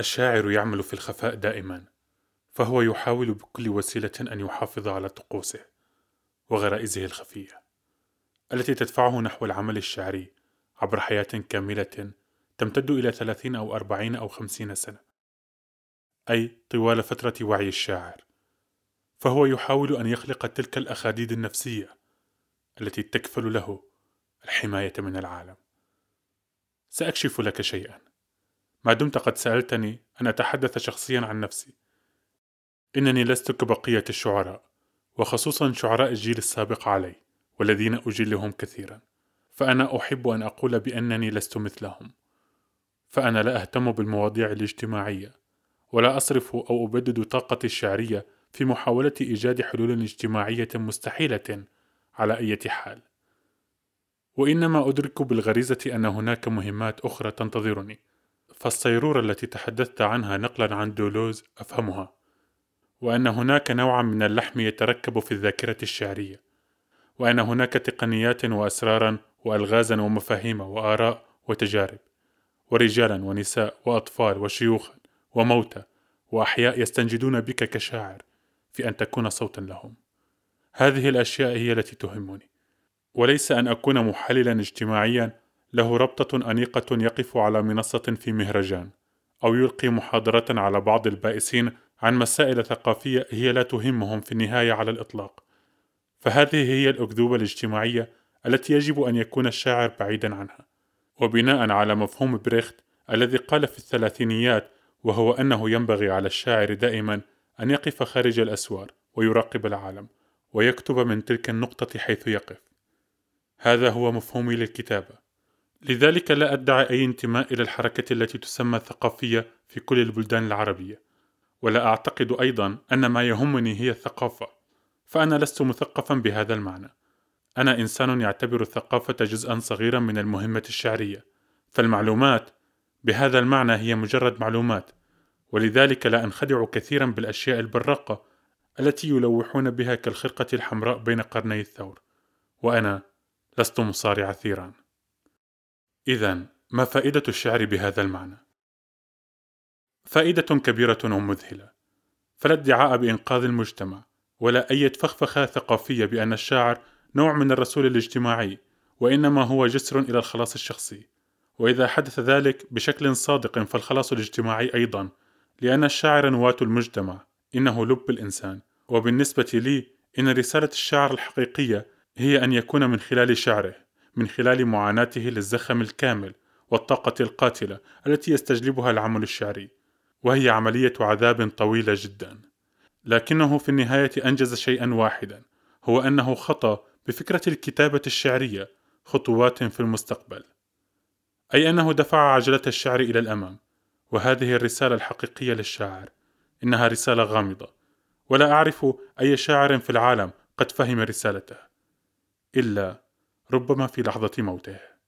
الشاعر يعمل في الخفاء دائما فهو يحاول بكل وسيلة أن يحافظ على طقوسه وغرائزه الخفية التي تدفعه نحو العمل الشعري عبر حياة كاملة تمتد إلى ثلاثين أو أربعين أو خمسين سنة. أي طوال فترة وعي الشاعر فهو يحاول أن يخلق تلك الأخاديد النفسية التي تكفل له الحماية من العالم. سأكشف لك شيئا. ما دمت قد سألتني أن أتحدث شخصيا عن نفسي. إنني لست كبقية الشعراء وخصوصا شعراء الجيل السابق علي والذين أجلهم كثيرا. فأنا أحب أن أقول بأنني لست مثلهم. فأنا لا أهتم بالمواضيع الاجتماعية ولا أصرف أو أبدد طاقتي الشعرية في محاولة إيجاد حلول اجتماعية مستحيلة على أي حال. وإنما أدرك بالغريزة أن هناك مهمات أخرى تنتظرني. فالصيرورة التي تحدثت عنها نقلا عن دولوز أفهمها وأن هناك نوعا من اللحم يتركب في الذاكرة الشعرية وأن هناك تقنيات وأسرارا وألغازا ومفاهيم وآراء وتجارب ورجالا ونساء وأطفال وشيوخا وموتى وأحياء يستنجدون بك كشاعر في أن تكون صوتا لهم. هذه الأشياء هي التي تهمني وليس أن أكون محللا اجتماعيا له ربطة أنيقة يقف على منصة في مهرجان أو يلقي محاضرة على بعض البائسين عن مسائل ثقافية هي لا تهمهم في النهاية على الإطلاق. فهذه هي الأكذوبة الاجتماعية التي يجب أن يكون الشاعر بعيدا عنها. وبناء على مفهوم بريخت الذي قال في الثلاثينيات وهو أنه ينبغي على الشاعر دائما أن يقف خارج الأسوار ويراقب العالم ويكتب من تلك النقطة حيث يقف. هذا هو مفهومي للكتابة. لذلك لا أدعي أي انتماء إلى الحركة التي تسمى ثقافية في كل البلدان العربية ولا أعتقد أيضا أن ما يهمني هي الثقافة فأنا لست مثقفا بهذا المعنى. أنا إنسان يعتبر الثقافة جزءا صغيرا من المهمة الشعرية فالمعلومات بهذا المعنى هي مجرد معلومات ولذلك لا أنخدع كثيرا بالأشياء البراقة التي يلوحون بها كالخرقة الحمراء بين قرني الثور وأنا لست مصارع ثيران. إذا ما فائدة الشعر بهذا المعنى؟ فائدة كبيرة ومذهلة، فلا ادعاء بإنقاذ المجتمع، ولا أي فخفخة ثقافية بأن الشاعر نوع من الرسول الاجتماعي، وإنما هو جسر إلى الخلاص الشخصي، وإذا حدث ذلك بشكل صادق فالخلاص الاجتماعي أيضا، لأن الشاعر نواة المجتمع، إنه لب الإنسان، وبالنسبة لي إن رسالة الشاعر الحقيقية هي أن يكون من خلال شعره. من خلال معاناته للزخم الكامل والطاقة القاتلة التي يستجلبها العمل الشعري، وهي عملية عذاب طويلة جدا. لكنه في النهاية أنجز شيئا واحدا، هو أنه خطى بفكرة الكتابة الشعرية خطوات في المستقبل. أي أنه دفع عجلة الشعر إلى الأمام، وهذه الرسالة الحقيقية للشاعر. إنها رسالة غامضة، ولا أعرف أي شاعر في العالم قد فهم رسالته، إلا ربما في لحظة موته.